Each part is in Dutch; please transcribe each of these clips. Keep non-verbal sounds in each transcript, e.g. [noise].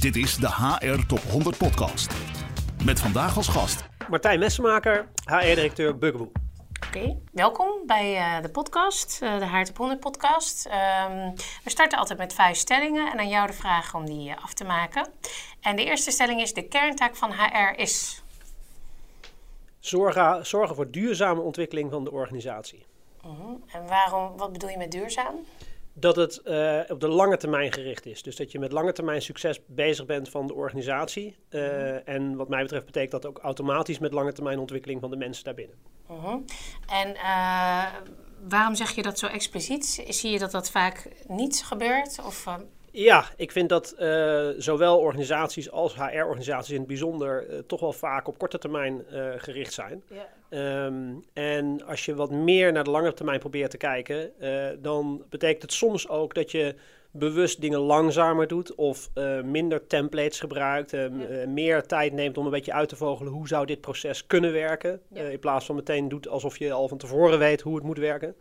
Dit is de HR Top 100 Podcast. Met vandaag als gast Martijn Messenmaker, HR-directeur Bugaboo. Oké, welkom bij uh, de podcast, uh, de HR Top 100 podcast. Um, we starten altijd met vijf stellingen en aan jou de vraag om die uh, af te maken. En de eerste stelling is, de kerntaak van HR is? Zorgen, zorgen voor duurzame ontwikkeling van de organisatie. -huh. En waarom, wat bedoel je met duurzaam? Dat het uh, op de lange termijn gericht is. Dus dat je met lange termijn succes bezig bent van de organisatie. Uh, mm-hmm. En wat mij betreft betekent dat ook automatisch met lange termijn ontwikkeling van de mensen daarbinnen. -huh. En uh, waarom zeg je dat zo expliciet? Zie je dat dat vaak niet gebeurt? Of, ja, ik vind dat uh, zowel organisaties als HR-organisaties in het bijzonder uh, toch wel vaak op korte termijn uh, gericht zijn. Yeah. Um, en als je wat meer naar de lange termijn probeert te kijken, dan betekent het soms ook dat je bewust dingen langzamer doet of minder templates gebruikt, yeah. meer tijd neemt om een beetje uit te vogelen hoe zou dit proces kunnen werken, yeah. in plaats van meteen doet alsof je al van tevoren weet hoe het moet werken.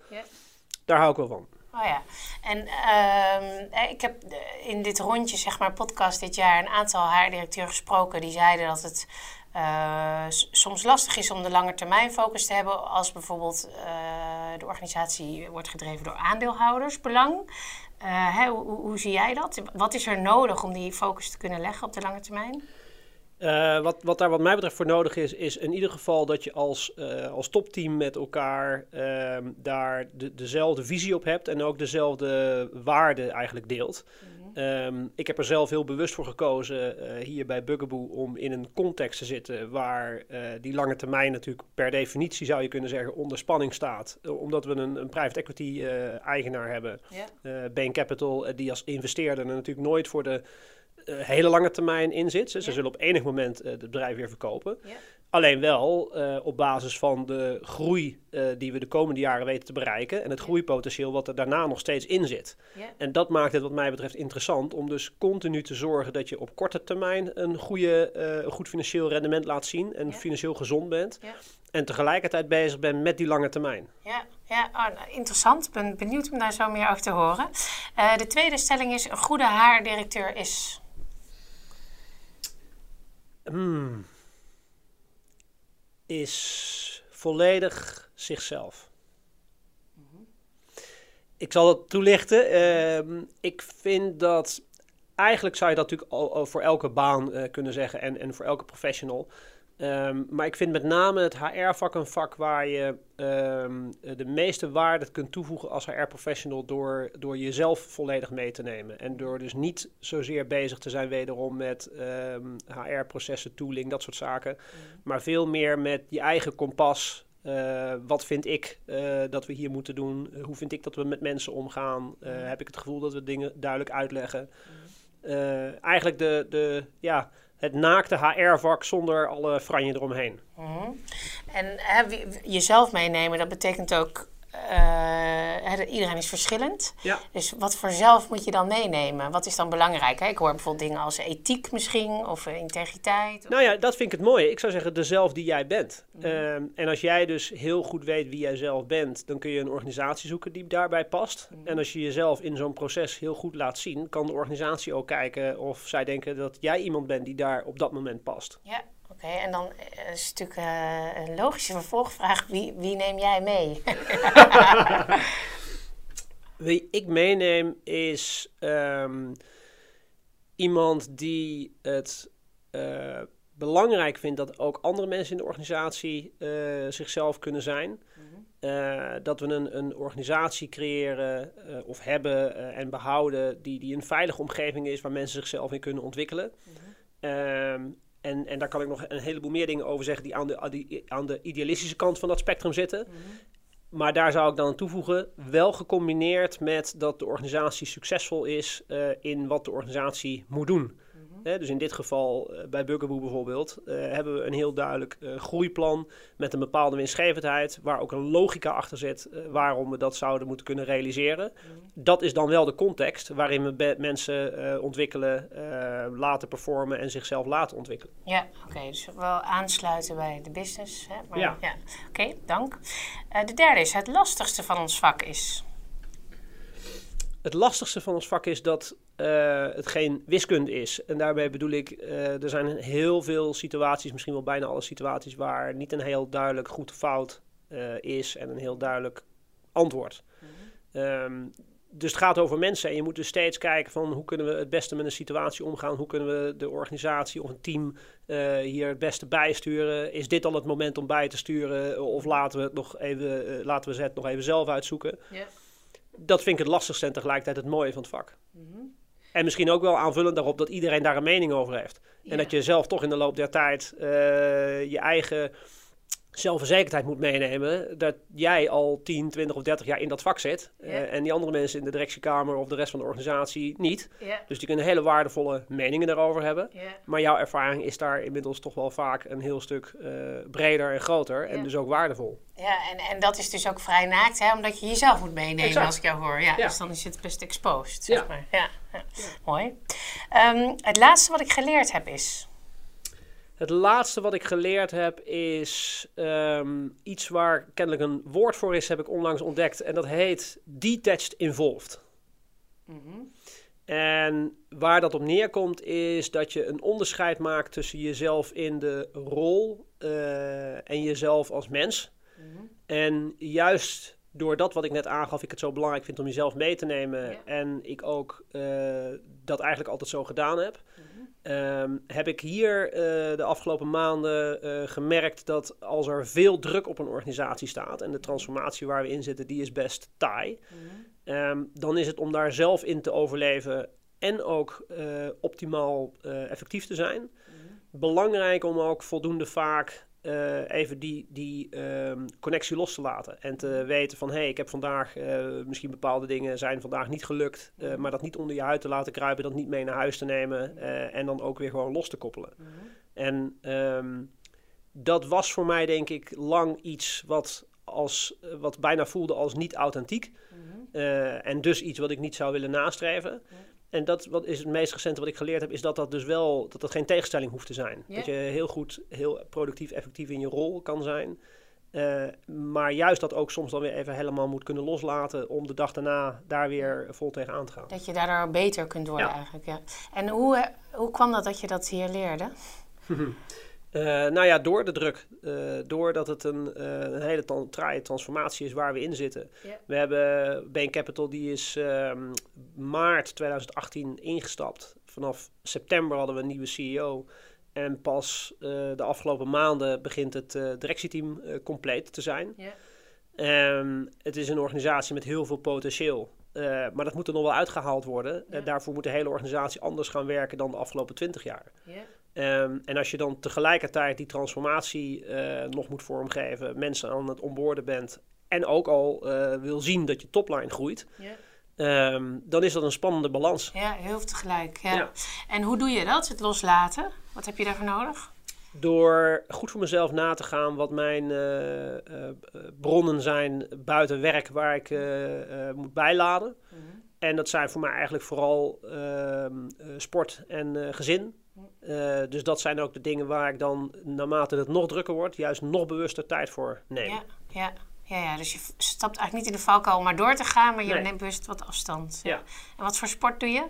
Daar hou ik wel van. Oh ja, en uh, ik heb in dit rondje, zeg maar, podcast dit jaar een aantal HR-directeuren gesproken die zeiden dat het uh, soms lastig is om de lange termijn focus te hebben als bijvoorbeeld uh, de organisatie wordt gedreven door aandeelhoudersbelang. Hoe, hoe zie jij dat? Wat is er nodig om die focus te kunnen leggen op de lange termijn? Uh, wat, wat daar wat mij betreft voor nodig is, is in ieder geval dat je als, uh, als topteam met elkaar uh, daar de, dezelfde visie op hebt en ook dezelfde waarden eigenlijk deelt. Mm -hmm. um, ik heb er zelf heel bewust voor gekozen hier bij Bugaboo om in een context te zitten waar die lange termijn natuurlijk per definitie zou je kunnen zeggen onder spanning staat. omdat we een, een private equity eigenaar hebben, yeah. Bain Capital, die als investeerder natuurlijk nooit voor de uh, hele lange termijn in zit. Ze zullen op enig moment uh, het bedrijf weer verkopen. Alleen wel uh, op basis van de groei die we de komende jaren weten te bereiken. En het groeipotentieel wat er daarna nog steeds in zit. Ja. En dat maakt het wat mij betreft interessant om dus continu te zorgen dat je op korte termijn een, goede, een goed financieel rendement laat zien. En financieel gezond bent. En tegelijkertijd bezig bent met die lange termijn. Ja, ja oh, nou, interessant. Ik ben benieuwd om daar zo meer over te horen. de tweede stelling is: een goede haardirecteur is. Hmm. Is volledig zichzelf. Ik zal het toelichten. Uh, ik vind dat. Eigenlijk zou je dat natuurlijk voor elke baan uh, kunnen zeggen en, en voor elke professional. Um, maar ik vind met name het HR-vak een vak waar je um, de meeste waarde kunt toevoegen als HR-professional door, door jezelf volledig mee te nemen. En door dus niet zozeer bezig te zijn wederom met um, HR-processen, tooling, dat soort zaken. Mm. Maar veel meer met je eigen kompas. Uh, wat vind ik uh, dat we hier moeten doen? Uh, hoe vind ik dat we met mensen omgaan? Mm. Heb ik het gevoel dat we dingen duidelijk uitleggen? Mm. eigenlijk de, de, ja, het naakte HR-vak zonder alle franje eromheen. -hmm. En hè, jezelf meenemen, dat betekent ook uh, iedereen is verschillend. Ja. Dus wat voor zelf moet je dan meenemen? Wat is dan belangrijk? Hè? Ik hoor bijvoorbeeld dingen als ethiek misschien of uh, integriteit. Of... Nou ja, dat vind ik het mooie. Ik zou zeggen de zelf die jij bent. Mm -hmm. um, en als jij dus heel goed weet wie jij zelf bent, dan kun je een organisatie zoeken die daarbij past. Mm -hmm. En als je jezelf in zo'n proces heel goed laat zien, kan de organisatie ook kijken of zij denken dat jij iemand bent die daar op dat moment past. Ja. Oké, okay, en dan is natuurlijk uh, een logische vervolgvraag: wie, wie neem jij mee? [laughs] Wie ik meeneem is um, iemand die het uh, belangrijk vindt dat ook andere mensen in de organisatie uh, zichzelf kunnen zijn. Uh, dat we een, een organisatie creëren of hebben en behouden die, die een veilige omgeving is waar mensen zichzelf in kunnen ontwikkelen. Um, en, en daar kan ik nog een heleboel meer dingen over zeggen die aan de, aan de idealistische kant van dat spectrum zitten. Mm -hmm. Maar daar zou ik dan aan toevoegen, wel gecombineerd met dat de organisatie succesvol is uh, in wat de organisatie moet doen. He, dus in dit geval, uh, bij Bugaboo bijvoorbeeld, uh, hebben we een heel duidelijk groeiplan met een bepaalde winstgevendheid, waar ook een logica achter zit waarom we dat zouden moeten kunnen realiseren. Mm-hmm. Dat is dan wel de context waarin we mensen ontwikkelen, laten performen en zichzelf laten ontwikkelen. Ja, oké. Okay, dus wel aansluiten bij de business. Hè? Maar, ja. ja. Oké, okay, dank. de derde is het lastigste van ons vak is? Het lastigste van ons vak is dat eh, het geen wiskunde is. En daarbij bedoel ik, eh, er zijn heel veel situaties, misschien wel bijna alle situaties, waar niet een heel duidelijk goed fout eh, is en een heel duidelijk antwoord. Ehm, dus het gaat over mensen en je moet dus steeds kijken van hoe kunnen we het beste met een situatie omgaan. Hoe kunnen we de organisatie of een team hier het beste bijsturen. Is dit al het moment om bij te sturen of laten we het nog even, laten we ze het nog even zelf uitzoeken. Dat vind ik het lastigste en tegelijkertijd het mooie van het vak. En misschien ook wel aanvullend daarop dat iedereen daar een mening over heeft. Ja. En dat je zelf toch in de loop der tijd eh, je eigen zelfverzekerdheid moet meenemen. Dat jij al 10, 20 of 30 jaar in dat vak zit. eh, en die andere mensen in de directiekamer of de rest van de organisatie niet. Ja. Dus die kunnen hele waardevolle meningen daarover hebben. Maar jouw ervaring is daar inmiddels toch wel vaak een heel stuk eh, breder en groter. En dus ook waardevol. Ja, en, en dat is dus ook vrij naakt, hè, omdat je jezelf moet meenemen Exact. als ik jou hoor. Ja, Ja. Dus dan is het best exposed, zeg Ja. maar. Ja, ja. Mooi. Ehm, het laatste wat ik geleerd heb is... Het laatste wat ik geleerd heb is ehm, iets waar kennelijk een woord voor is, heb ik onlangs ontdekt. En dat heet detached involved. En waar dat op neerkomt is dat je een onderscheid maakt tussen jezelf in de rol eh, en jezelf als mens. En juist door dat wat ik net aangaf, ik het zo belangrijk vind om jezelf mee te nemen. Ja. En ik ook eh, dat eigenlijk altijd zo gedaan heb. Ehm, heb ik hier eh, de afgelopen maanden eh, gemerkt dat als er veel druk op een organisatie staat en de transformatie waar we in zitten, die is best taai, ehm, dan is het om daar zelf in te overleven en ook optimaal effectief te zijn. Belangrijk om ook voldoende vaak eh, even die, die ehm, connectie los te laten. En te weten van, hé, hey, ik heb vandaag eh, misschien bepaalde dingen zijn vandaag niet gelukt. eh, maar dat niet onder je huid te laten kruipen, dat niet mee naar huis te nemen. en dan ook weer gewoon los te koppelen. En ehm, dat was voor mij denk ik lang iets wat, als, wat bijna voelde als niet authentiek. Eh, en dus iets wat ik niet zou willen nastreven. En dat wat is het meest recente wat ik geleerd heb, is dat dat dus wel dat dat geen tegenstelling hoeft te zijn. Dat je heel goed, heel productief, effectief in je rol kan zijn. Eh, maar juist dat ook soms dan weer even helemaal moet kunnen loslaten om de dag daarna daar weer vol tegen aan te gaan. Dat je daardoor beter kunt worden Ja. eigenlijk, ja. En hoe, eh, hoe kwam dat dat je dat hier leerde? [laughs] Eh, nou ja, door de druk. Eh, doordat het een, eh, een hele tan- traaie transformatie is waar we in zitten. We hebben Bain Capital, die is ehm, maart 2018 ingestapt. Vanaf september hadden we een nieuwe CEO. En pas de afgelopen maanden begint het directieteam compleet te zijn. Ehm, het is een organisatie met heel veel potentieel. Maar dat moet er nog wel uitgehaald worden. Daarvoor moet de hele organisatie anders gaan werken dan de afgelopen 20 jaar. Ehm, en als je dan tegelijkertijd die transformatie eh, nog moet vormgeven, mensen aan het onboorden bent en ook al eh, wil zien dat je topline groeit, ehm, dan is dat een spannende balans. ja, heel tegelijk. Ja. Ja. En hoe doe je dat, het loslaten? Wat heb je daarvoor nodig? Door goed voor mezelf na te gaan wat mijn eh, bronnen zijn buiten werk waar ik moet bijladen. En dat zijn voor mij eigenlijk vooral ehm, eh, sport en gezin. Eh, dus dat zijn ook de dingen waar ik dan, naarmate het nog drukker wordt, juist nog bewuster tijd voor neem. Ja, ja. Ja, ja, dus je stapt eigenlijk niet in de valkuil om maar door te gaan, maar je Nee. neemt bewust wat afstand. Ja. En wat voor sport doe je?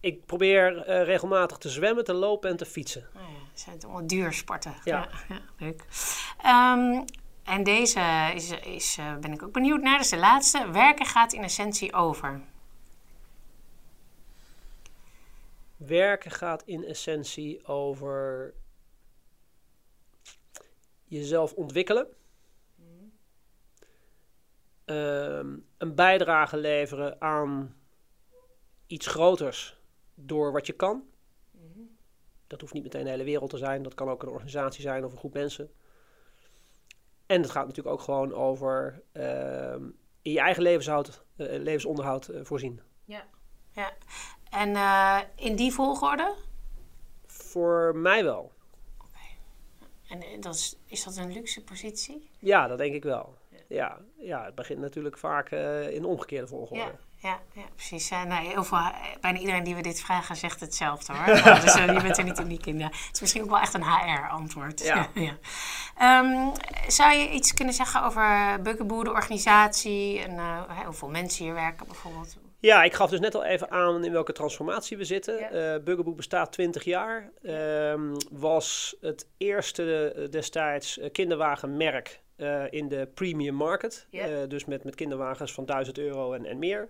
Ik probeer eh, regelmatig te zwemmen, te lopen en te fietsen. Oh ja, dat zijn allemaal duursporten. Ja. Ja, ja, leuk. Ehm, en deze is, is, eh, ben ik ook benieuwd naar. Dat is de laatste. Werken gaat in essentie over. Werken gaat in essentie over jezelf ontwikkelen. Ehm, een bijdrage leveren aan iets groters door wat je kan. Dat hoeft niet meteen de hele wereld te zijn. Dat kan ook een organisatie zijn of een groep mensen. En het gaat natuurlijk ook gewoon over ehm, in je eigen levenshoud, eh, levensonderhoud eh, voorzien. Ja. ja. En eh, in die volgorde? Voor mij wel. En eh, dat is, is dat een luxe positie? Ja, dat denk ik wel. Ja, ja het begint natuurlijk vaak eh, in omgekeerde volgorde. Ja, ja, ja precies. Ja, nou, heel veel, bijna iedereen die we dit vragen zegt hetzelfde hoor. [laughs] Nou, dus je bent er niet uniek in. Ja. Het is misschien ook wel echt een HR-antwoord. [laughs] Ja. Ehm, zou je iets kunnen zeggen over Bugaboo, de organisatie en hoeveel mensen hier werken bijvoorbeeld? Ja, ik gaf dus net al even aan in welke transformatie we zitten. Ja. Eh Bugaboo bestaat 20 jaar. Ehm, was het eerste eh, destijds eh, kinderwagenmerk in de premium market. Ja. Dus met, met kinderwagens van 1000 euro en, en meer.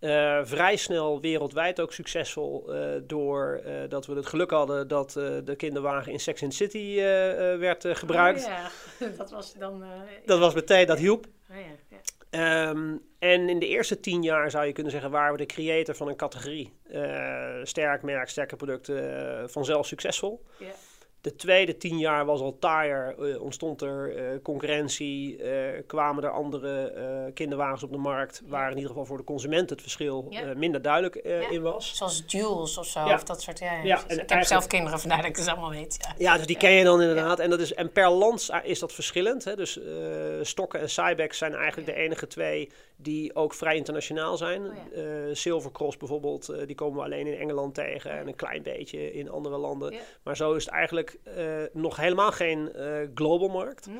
Ja. Vrij snel wereldwijd ook succesvol door dat we het geluk hadden dat de kinderwagen in Sex and City werd gebruikt. Oh, ja, [laughs] dat was dan... Dat was meteen, dat hielp. oh, Ehm, en in de eerste tien jaar zou je kunnen zeggen, waren we de creator van een categorie. Eh, sterk merk, sterke producten, eh, vanzelf succesvol. De tweede tien jaar was al taaier, eh, ontstond er eh, concurrentie, eh, kwamen er andere eh, kinderwagens op de markt, waar in ieder geval voor de consument het verschil Ja. eh, minder duidelijk eh, Ja. in was. Zoals Jules of zo, Ja. of dat soort... Ja, ik heb zelf kinderen, vandaar dat ik het allemaal weet. Ja. Ja, dus die ken je dan inderdaad. En, dat is, en per land is dat verschillend. Hè? Dus eh, Stokken en Cybex zijn eigenlijk Ja. de enige twee die ook vrij internationaal zijn. Oh ja. Silvercross bijvoorbeeld, eh, die komen we alleen in Engeland tegen. En een klein beetje in andere landen. Ja. Maar zo is het eigenlijk eh, nog helemaal geen eh, global markt. Hm.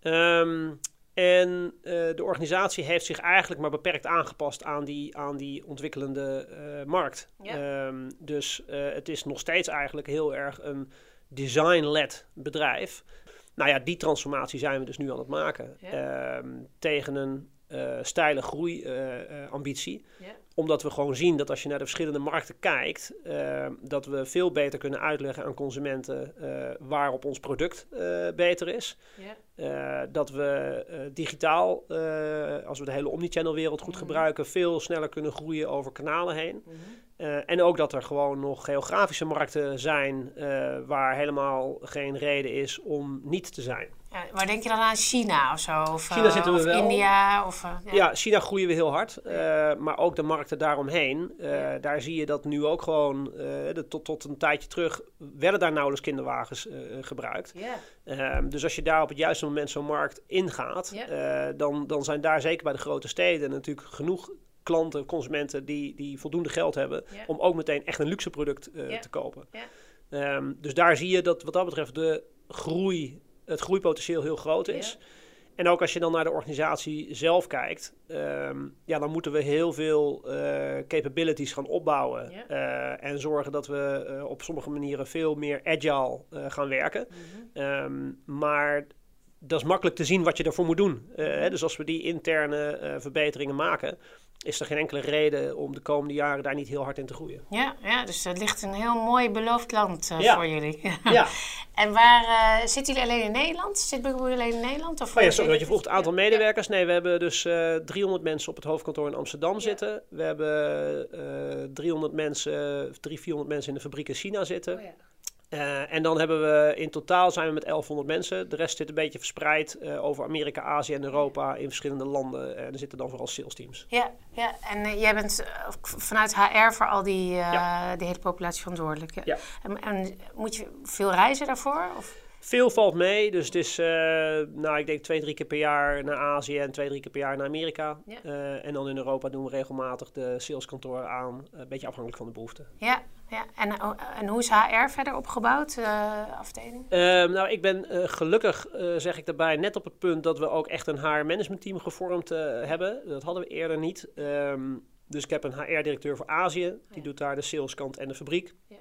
Ehm, en eh, de organisatie heeft zich eigenlijk maar beperkt aangepast aan die, aan die ontwikkelende markt. Ja. Ehm, dus het is nog steeds eigenlijk heel erg een design-led bedrijf. Nou ja, die transformatie zijn we dus nu aan het maken. Ja. Ehm, tegen een eh steile groeiambitie. Omdat we gewoon zien dat als je naar de verschillende markten kijkt, eh, dat we veel beter kunnen uitleggen aan consumenten eh, waarop ons product beter is. Dat we digitaal, als we de hele omnichannel wereld goed Mhm. gebruiken, veel sneller kunnen groeien over kanalen heen. Mhm. Eh, en ook dat er gewoon nog geografische markten zijn eh, waar helemaal geen reden is om niet te zijn. Ja, maar denk je dan aan China of zo? Of, China eh, zitten we of wel. India? Of, eh, Ja, China groeien we heel hard, maar ook de markten daaromheen. Ja. Daar zie je dat nu ook gewoon, de, tot, tot een tijdje terug, werden daar nauwelijks kinderwagens gebruikt. Ja. Ehm, dus als je daar op het juiste moment zo'n markt ingaat, Ja. dan, dan zijn daar zeker bij de grote steden natuurlijk genoeg klanten, consumenten die, die voldoende geld hebben om ook meteen echt een luxe product eh, te kopen. Ehm, dus daar zie je dat wat dat betreft de groei, het groeipotentieel heel groot is. En ook als je dan naar de organisatie zelf kijkt, ehm, ja, dan moeten we heel veel eh, capabilities gaan opbouwen. Eh, en zorgen dat we op sommige manieren veel meer agile gaan werken. Mhm. Ehm, maar dat is makkelijk te zien wat je daarvoor moet doen. Hè, dus als we die interne verbeteringen maken, is er geen enkele reden om de komende jaren daar niet heel hard in te groeien. Ja, ja, dus er ligt een heel mooi beloofd land eh, Ja. voor jullie. [laughs] Ja, en waar eh, zitten jullie alleen in Nederland? Zit Bugaboo alleen in Nederland? Of oh ja sorry dat je vroeg het aantal medewerkers. Nee, we hebben dus eh 300 mensen op het hoofdkantoor in Amsterdam Ja. zitten. We hebben eh 300 mensen, 300, 400 mensen in de fabriek in China zitten. Oh, ja. Eh, en dan hebben we in totaal zijn we met 1100 mensen. De rest zit een beetje verspreid eh, over Amerika, Azië en Europa in verschillende landen. En er zitten dan vooral sales teams. Ja, ja, en eh, jij bent eh, vanuit HR voor al die, eh, die hele populatie verantwoordelijk. Ja. Ja. En, en moet je veel reizen daarvoor? Of? Veel valt mee, dus het is, eh, nou, ik denk twee, drie keer per jaar naar Azië en twee, drie keer per jaar naar Amerika. Ja. Eh, en dan in Europa doen we regelmatig de saleskantoor aan, een beetje afhankelijk van de behoeften. Ja, ja. En, eh, en hoe is HR verder opgebouwd, eh afdeling? Ehm, nou, ik ben eh, gelukkig, zeg ik daarbij, net op het punt dat we ook echt een HR-managementteam gevormd hebben. Dat hadden we eerder niet. Ehm, dus ik heb een HR-directeur voor Azië, die Ja. doet daar de saleskant en de fabriek. Ja.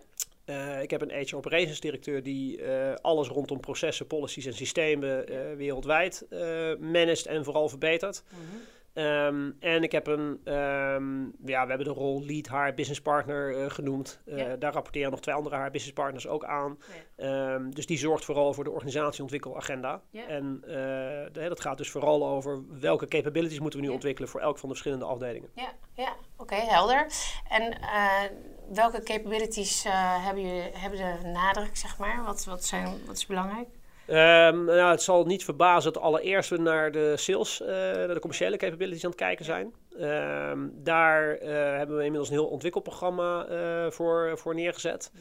Ik heb een HR operations directeur die alles rondom processen, policies en systemen wereldwijd managt en vooral verbetert. Mhm. Ehm, en ik heb een, ehm, ja, we hebben de rol lead haar business partner eh, genoemd. Ja. Daar rapporteren nog twee andere haar business partners ook aan. Ja. Ehm, dus die zorgt vooral voor de organisatieontwikkelagenda. Ja. En eh, de- dat gaat dus vooral over welke capabilities moeten we nu ontwikkelen voor elk van de verschillende afdelingen. Ja, ja oké, helder. En welke capabilities hebben, jullie, hebben de nadruk, zeg maar? Wat, wat, zijn, wat is belangrijk? Ehm, nou, het zal niet verbazen dat allereerst we naar de sales, eh, naar de commerciële capabilities aan het kijken zijn. Ehm, daar eh, hebben we inmiddels een heel ontwikkelprogramma eh, voor, voor neergezet.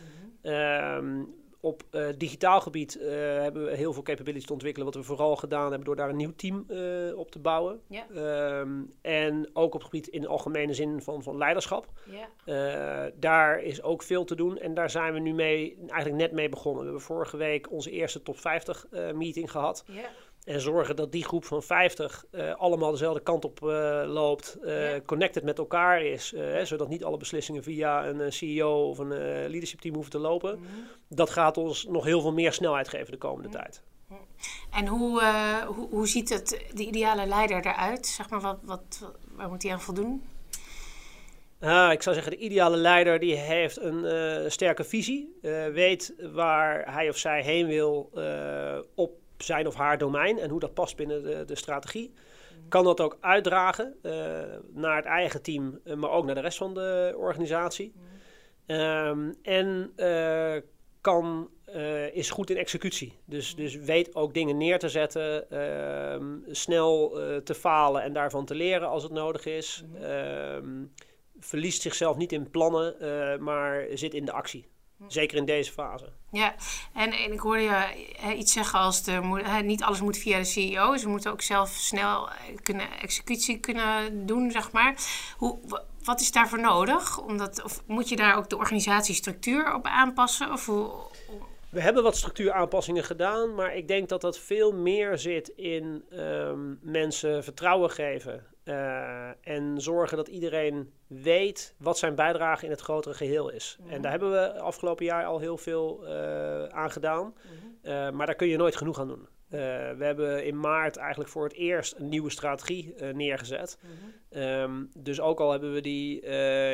Ehm, op eh, digitaal gebied eh, hebben we heel veel capabilities te ontwikkelen. Wat we vooral gedaan hebben door daar een nieuw team eh, op te bouwen. Ja. Ehm, en ook op het gebied in de algemene zin van, van leiderschap. Ja, daar is ook veel te doen en daar zijn we nu mee, eigenlijk net mee begonnen. We hebben vorige week onze eerste top 50 eh, meeting gehad. ja, En zorgen dat die groep van 50 uh, allemaal dezelfde kant op uh, loopt, uh, connected met elkaar is, hè, zodat niet alle beslissingen via een CEO of een leadership team hoeven te lopen. Mm -hmm. Dat gaat ons nog heel veel meer snelheid geven de komende mm -hmm. tijd. En hoe, hoe, hoe, ziet het, de ideale leider eruit? Zeg maar, wat, wat, waar moet hij aan voldoen? Ah, ik zou zeggen, de ideale leider die heeft een sterke visie, weet waar hij of zij heen wil op zijn of haar domein en hoe dat past binnen de, de strategie. Kan dat ook uitdragen uh, naar het eigen team, uh, maar ook naar de rest van de organisatie. Um, en uh, kan, is goed in executie. Dus, dus weet ook dingen neer te zetten, ehm, snel te falen en daarvan te leren als het nodig is. Um, verliest zichzelf niet in plannen, maar zit in de actie. Zeker in deze fase. Ja, en, en ik hoorde je iets zeggen als de, niet alles moet via de CEO. Ze moeten ook zelf snel eh, kunnen executie kunnen doen, zeg maar. Hoe, wat is daarvoor nodig? Omdat, of moet je daar ook de organisatiestructuur op aanpassen? Of hoe, we hebben wat structuuraanpassingen gedaan, maar ik denk dat dat veel meer zit in um, mensen vertrouwen geven. Uh, en zorgen dat iedereen weet wat zijn bijdrage in het grotere geheel is. Mm -hmm. En daar hebben we afgelopen jaar al heel veel uh, aan gedaan. Mm -hmm. uh, maar daar kun je nooit genoeg aan doen. we hebben in maart eigenlijk voor het eerst een nieuwe strategie neergezet. Mm -hmm. um, dus ook al hebben we die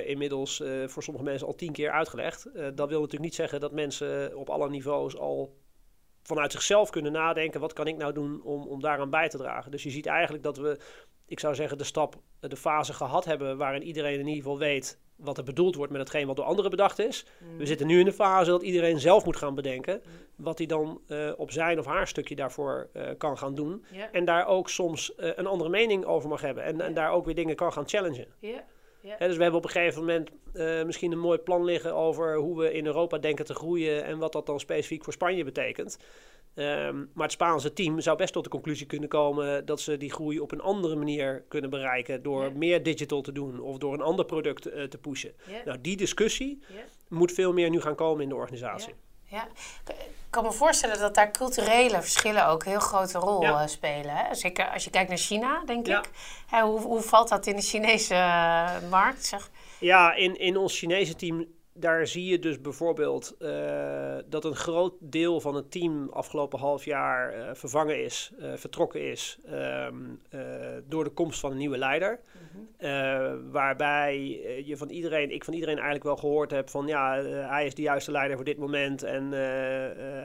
inmiddels voor sommige mensen al tien keer uitgelegd. dat wil natuurlijk niet zeggen dat mensen op alle niveaus al vanuit zichzelf kunnen nadenken: wat kan ik nou doen om, om daaraan bij te dragen? Dus je ziet eigenlijk dat we ik zou zeggen, de stap, de fase gehad hebben waarin iedereen in ieder geval weet wat er bedoeld wordt met hetgeen wat door anderen bedacht is. We Mm. zitten nu in de fase dat iedereen zelf moet gaan bedenken wat hij dan uh, op zijn of haar stukje daarvoor uh, kan gaan doen. En daar ook soms uh, een andere mening over mag hebben en, en daar ook weer dingen kan gaan challengen. Hè, dus we hebben op een gegeven moment misschien een mooi plan liggen over hoe we in Europa denken te groeien en wat dat dan specifiek voor Spanje betekent. Um, maar het Spaanse team zou best tot de conclusie kunnen komen dat ze die groei op een andere manier kunnen bereiken door meer digital te doen of door een ander product uh, te pushen. Nou, die discussie moet veel meer nu gaan komen in de organisatie. Ja, ik kan me voorstellen dat daar culturele verschillen ook een heel grote rol Ja. eh, spelen. Hè? Zeker als je kijkt naar China, denk Ja. ik. Hè, hoe, hoe valt dat in de Chinese eh, markt? Zeg? Ja, in, in ons Chinese team, daar zie je dus bijvoorbeeld eh, dat een groot deel van het team afgelopen half jaar eh, vervangen is, eh, vertrokken is ehm, eh, door de komst van een nieuwe leider. Eh, waarbij eh, je van iedereen, ik van iedereen eigenlijk wel gehoord heb van ja, eh, hij is de juiste leider voor dit moment en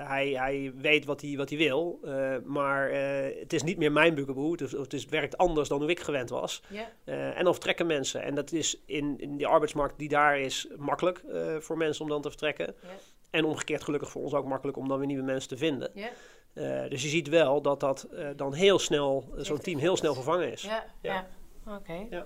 hij, hij weet wat hij, wat hij wil. Maar het is niet meer mijn bugaboo, het, is, het is, werkt anders dan hoe ik gewend was. En dan vertrekken mensen. En dat is in, in die arbeidsmarkt die daar is makkelijk voor mensen om dan te vertrekken. En omgekeerd gelukkig voor ons ook makkelijk om dan weer nieuwe mensen te vinden. Dus je ziet wel dat dat dan heel snel, zo'n team heel snel vervangen is. Ja, ja. Ja. Oké. Ja.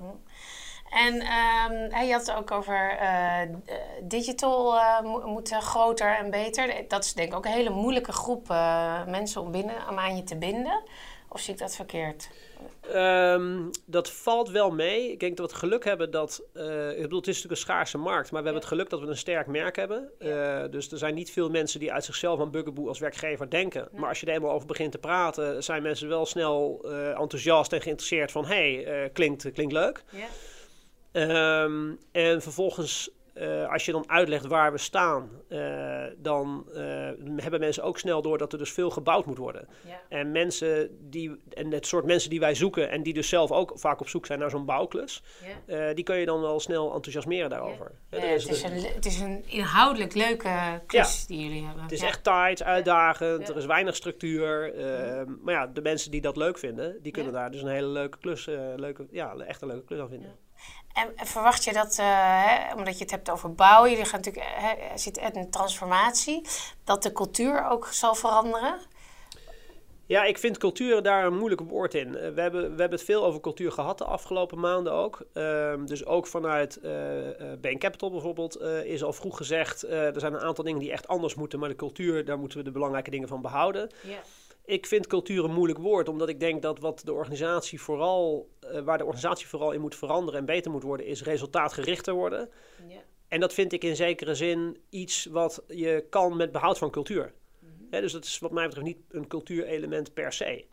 En ehm, hè, je had het ook over eh, d- digital eh, mo- moet eh, groter en beter. Dat is denk ik ook een hele moeilijke groep eh, mensen om, binnen, om aan je te binden. Of zie ik dat verkeerd? Ehm, dat valt wel mee. Ik denk dat we het geluk hebben dat. eh, ik bedoel, het is natuurlijk een schaarse markt. Maar we hebben het geluk dat we een sterk merk hebben. Eh, dus er zijn niet veel mensen die uit zichzelf aan Bugaboo als werkgever denken. Maar als je er eenmaal over begint te praten, zijn mensen wel snel eh, enthousiast en geïnteresseerd van: hé, hey, klinkt, klinkt leuk. Ja. Ehm, en vervolgens, eh, als je dan uitlegt waar we staan, eh, dan eh, hebben mensen ook snel door dat er dus veel gebouwd moet worden. Ja. En mensen die, en het soort mensen die wij zoeken en die dus zelf ook vaak op zoek zijn naar zo'n bouwklus, Ja. die kun je dan wel snel enthousiasmeren daarover. Ja, Eh, het, dus- is een, het is een inhoudelijk leuke klus die jullie hebben. het is echt tight, uitdagend, er is weinig structuur. ehm, Maar ja, de mensen die dat leuk vinden, die kunnen daar dus een hele leuke klus, leuke, ja, echt een leuke klus aan vinden. En en verwacht je dat, eh, hè, omdat je het hebt over bouwen, jullie gaan natuurlijk, hè, er zit echt een transformatie, dat de cultuur ook zal veranderen? Ja, ik vind cultuur daar een moeilijk woord in. Eh, we, hebben, we hebben het veel over cultuur gehad de afgelopen maanden ook. Ehm, dus ook vanuit eh eh, Bain Capital bijvoorbeeld eh, is al vroeg gezegd... eh, er zijn een aantal dingen die echt anders moeten... maar de cultuur, daar moeten we de belangrijke dingen van behouden. Ja. Ik vind cultuur een moeilijk woord, omdat ik denk dat wat de organisatie vooral... eh, waar de organisatie vooral in moet veranderen en beter moet worden... is resultaatgerichter worden. Ja. En dat vind ik in zekere zin iets wat je kan met behoud van cultuur. Hè, dus dat is wat mij betreft niet een cultuurelement per se.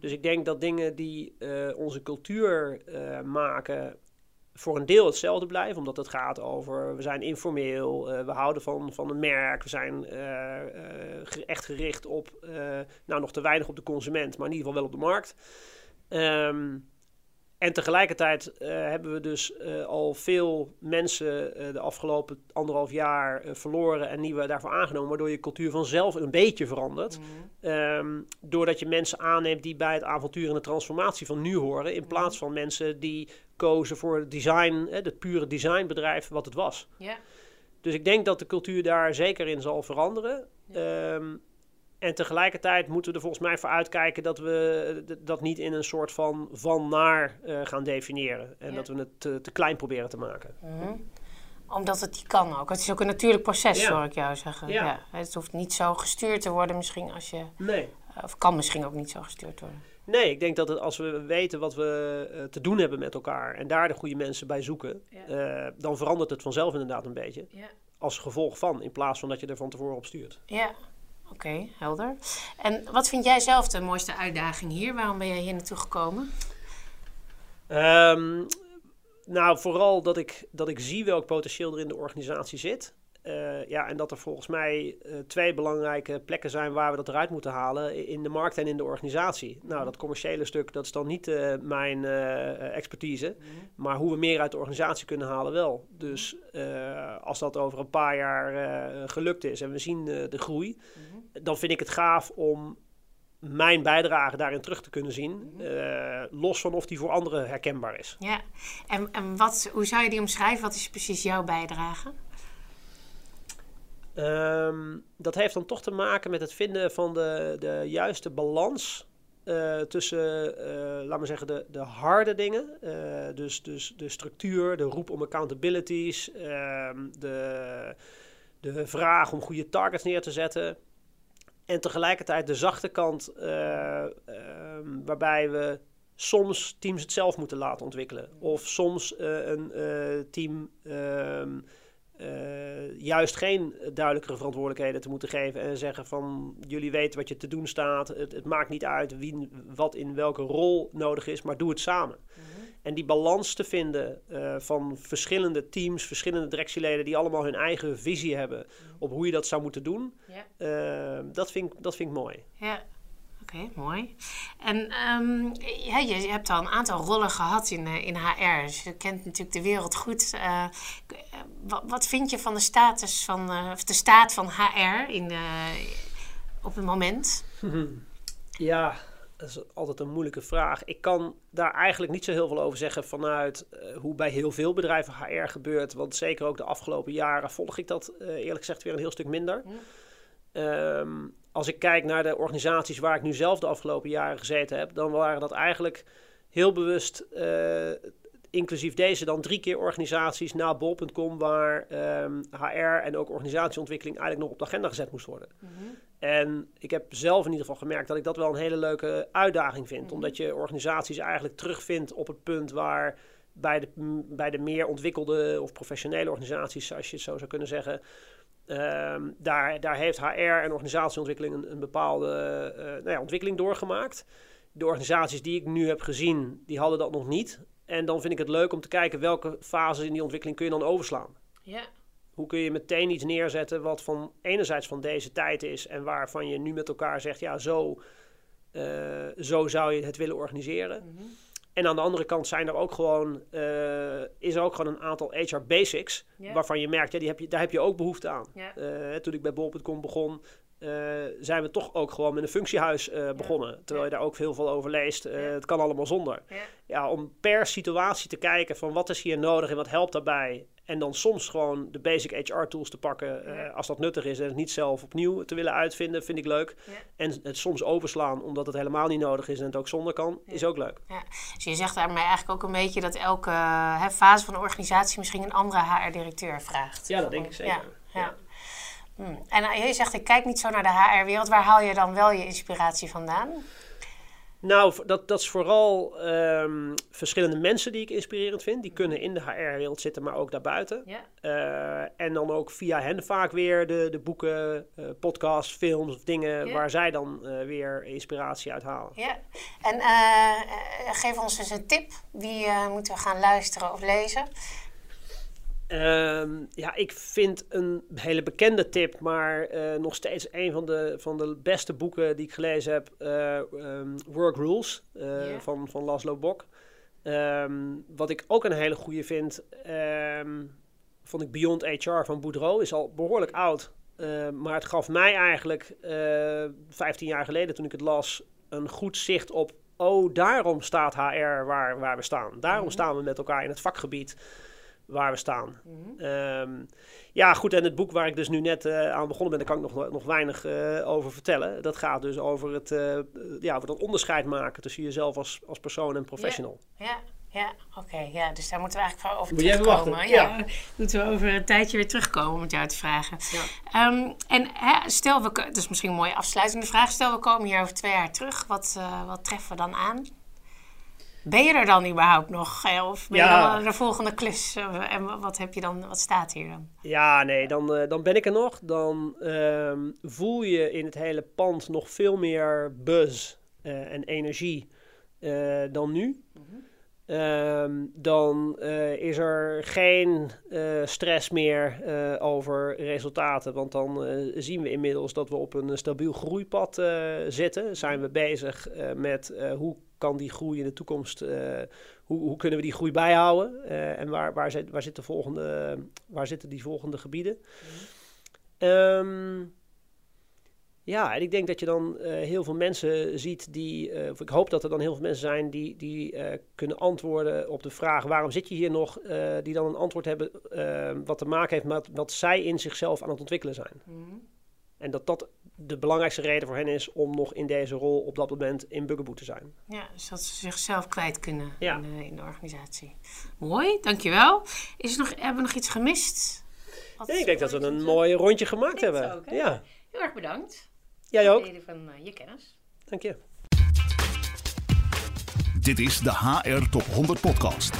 Dus ik denk dat dingen die eh, onze cultuur uh, maken voor een deel hetzelfde blijven. Omdat het gaat over, we zijn informeel, uh, we houden van, van een merk. We zijn echt gericht op, nou nog te weinig op de consument, maar in ieder geval wel op de markt. Um, en tegelijkertijd uh, hebben we dus uh, al veel mensen uh, de afgelopen anderhalf jaar verloren en nieuwe daarvoor aangenomen, waardoor je cultuur vanzelf een beetje verandert. Mm. Um, doordat je mensen aanneemt die bij het avontuur en de transformatie van nu horen, in plaats van mensen die kozen voor het design, het pure designbedrijf wat het was. Yeah. Dus ik denk dat de cultuur daar zeker in zal veranderen. Yeah. Um, en tegelijkertijd moeten we er volgens mij voor uitkijken dat we dat niet in een soort van van naar uh, gaan definiëren. En ja. dat we het te, te, klein proberen te maken. Mm -hmm. Omdat het kan ook. Het is ook een natuurlijk proces, ja. hoor ik jou zeggen. Ja. ja. Het hoeft niet zo gestuurd te worden misschien als je... Nee. Of kan misschien ook niet zo gestuurd worden. Nee, ik denk dat het, als we weten wat we uh, te doen hebben met elkaar... en daar de goede mensen bij zoeken... Uh, dan verandert het vanzelf inderdaad een beetje. Als gevolg van, in plaats van dat je er van tevoren op stuurt. Ja, Oké, okay, helder. En wat vind jij zelf de mooiste uitdaging hier? Waarom ben jij hier naartoe gekomen? Um, nou, vooral dat ik, dat ik zie welk potentieel er in de organisatie zit. Uh, ja, en dat er volgens mij uh, twee belangrijke plekken zijn waar we dat eruit moeten halen. In de markt en in de organisatie. Nou, dat commerciële stuk, dat is dan niet uh, mijn expertise. Mm -hmm. Maar hoe we meer uit de organisatie kunnen halen wel. Dus als dat over een paar jaar gelukt is en we zien de groei... Mm -hmm. Dan vind ik het gaaf om mijn bijdrage daarin terug te kunnen zien. Mm -hmm. los van of die voor anderen herkenbaar is. Ja, en, en wat, hoe zou je die omschrijven? Wat is precies jouw bijdrage? Um, dat heeft dan toch te maken met het vinden van de, de juiste balans uh, tussen, uh, laat maar zeggen, de, de harde dingen. Dus, dus de structuur, de roep om accountabilities, de, de vraag om goede targets neer te zetten. En tegelijkertijd de zachte kant, um, waarbij we soms teams het zelf moeten laten ontwikkelen. Of soms een team. Um, uh, juist geen duidelijkere verantwoordelijkheden te moeten geven en zeggen van jullie weten wat je te doen staat. Het, het maakt niet uit wie, wat in welke rol nodig is, maar doe het samen. Mm. En die balans te vinden uh, van verschillende teams, verschillende directieleden die allemaal hun eigen visie hebben op hoe je dat zou moeten doen, yeah. uh, dat, vind, dat vind ik mooi. Ja, Oké, okay, mooi. En um, ja, je hebt al een aantal rollen gehad in, uh, in HR. Dus je kent natuurlijk de wereld goed. Uh, wat, wat, vind je van de status van, uh, of de staat van HR in, op het moment? [laughs] Ja, dat is altijd een moeilijke vraag. Ik kan daar eigenlijk niet zo heel veel over zeggen vanuit hoe bij heel veel bedrijven HR gebeurt. Want zeker ook de afgelopen jaren volg ik dat eerlijk gezegd weer een heel stuk minder. Ja. Um, als ik kijk naar de organisaties waar ik nu zelf de afgelopen jaren gezeten heb, dan waren dat eigenlijk heel bewust, uh, inclusief deze, dan drie keer organisaties na bol.com waar um, HR en ook organisatieontwikkeling eigenlijk nog op de agenda gezet moest worden. Mm -hmm. En ik heb zelf in ieder geval gemerkt dat ik dat wel een hele leuke uitdaging vind, mm -hmm. omdat je organisaties eigenlijk terugvindt op het punt waar bij de, bij de meer ontwikkelde of professionele organisaties, als je het zo zou kunnen zeggen, Um, daar, daar heeft HR en organisatieontwikkeling een, een bepaalde uh, nou ja, ontwikkeling doorgemaakt. De organisaties die ik nu heb gezien, die hadden dat nog niet. En dan vind ik het leuk om te kijken welke fases in die ontwikkeling kun je dan overslaan. Ja. Hoe kun je meteen iets neerzetten wat van enerzijds van deze tijd is en waarvan je nu met elkaar zegt, ja, zo, uh, zo zou je het willen organiseren. Mm -hmm. En aan de andere kant zijn er ook gewoon, uh, is er ook gewoon een aantal HR basics. Yeah. Waarvan je merkt, ja, die heb je, daar heb je ook behoefte aan. Yeah. Uh, toen ik bij bol.com begon, zijn we toch ook gewoon met een functiehuis begonnen. Yeah. Terwijl je daar ook heel veel over leest. Het kan allemaal zonder. Ja, om per situatie te kijken van wat is hier nodig en wat helpt daarbij. En dan soms gewoon de basic HR tools te pakken ja. uh, als dat nuttig is en het niet zelf opnieuw te willen uitvinden, vind ik leuk. Ja. En het soms overslaan omdat het helemaal niet nodig is en het ook zonder kan, ja. is ook leuk. Ja. Dus je zegt daarmee eigenlijk ook een beetje dat elke hè, fase van de organisatie misschien een andere HR-directeur vraagt. Ja, dat denk ik zeker. Ja. Hmm. En uh, je zegt, ik kijk niet zo naar de HR-wereld. Waar haal je dan wel je inspiratie vandaan? Nou, dat, dat is vooral ehm, verschillende mensen die ik inspirerend vind. Die kunnen in de HR-wereld zitten, maar ook daarbuiten. Ja. Eh, en dan ook via hen vaak weer de, de boeken, eh, podcasts, films of dingen waar zij dan eh, weer inspiratie uit halen. Ja, en geef ons eens een tip. Wie moeten we gaan luisteren of lezen? Ehm, ja, ik vind een hele bekende tip, maar eh, nog steeds een van de, van de beste boeken die ik gelezen heb. ehm, Work Rules eh, van, van Laszlo Bok. Ehm, wat ik ook een hele goede vind, vond ik Beyond HR van Boudreau. Is al behoorlijk oud, maar het gaf mij eigenlijk eh 15 jaar geleden toen ik het las een goed zicht op... Oh, daarom staat HR waar, waar we staan. Daarom staan we met elkaar in het vakgebied waar we staan. Ehm, ja, goed. En het boek waar ik dus nu net eh, aan begonnen ben, daar kan ik nog, nog weinig eh, over vertellen. Dat gaat dus over het, eh, ja, over dat onderscheid maken tussen jezelf als, als persoon en professional. Ja, ja oké. ja, dus daar moeten we eigenlijk wel over Moet terugkomen. wachten, Ja. ja. [laughs] moeten we over een tijdje weer terugkomen om het jou te vragen. Ja. Ehm, en hè, stel, we, dat is misschien een mooie afsluitende vraag. Stel, we komen hier over twee jaar terug. Wat, eh, wat treffen we dan aan? Ben je er dan überhaupt nog? Eh, Of ben je dan aan de volgende klus? Eh, En wat, heb je dan, wat staat hier dan? Ja, nee, dan, eh, dan ben ik er nog. Dan ehm, voel je in het hele pand nog veel meer buzz en energie dan nu. Ehm, dan is er geen stress meer over resultaten. Want dan zien we inmiddels dat we op een stabiel groeipad zitten. Zijn we bezig met hoe kan die groei in de toekomst, eh, hoe, hoe kunnen we die groei bijhouden? Eh, en waar, waar, zit, waar, zit de volgende, waar zitten die volgende gebieden? Ehm, ja, en ik denk dat je dan eh, heel veel mensen ziet die, of ik hoop dat er dan heel veel mensen zijn die, die kunnen antwoorden op de vraag waarom zit je hier nog, die dan een antwoord hebben wat te maken heeft met wat zij in zichzelf aan het ontwikkelen zijn. En dat dat de belangrijkste reden voor hen is om nog in deze rol op dat moment in Bugaboo te zijn. Ja, dus dat ze zichzelf kwijt kunnen Ja. in, de, in de organisatie. Mooi, dankjewel. Is er nog, hebben we nog iets gemist? Wat- Ja, ik denk dat we een mooi rondje gemaakt hebben. ook, hè? ja, Heel erg bedankt. jij voor ook. het delen van eh, je kennis. Dank je. Dit is de HR Top 100 Podcast.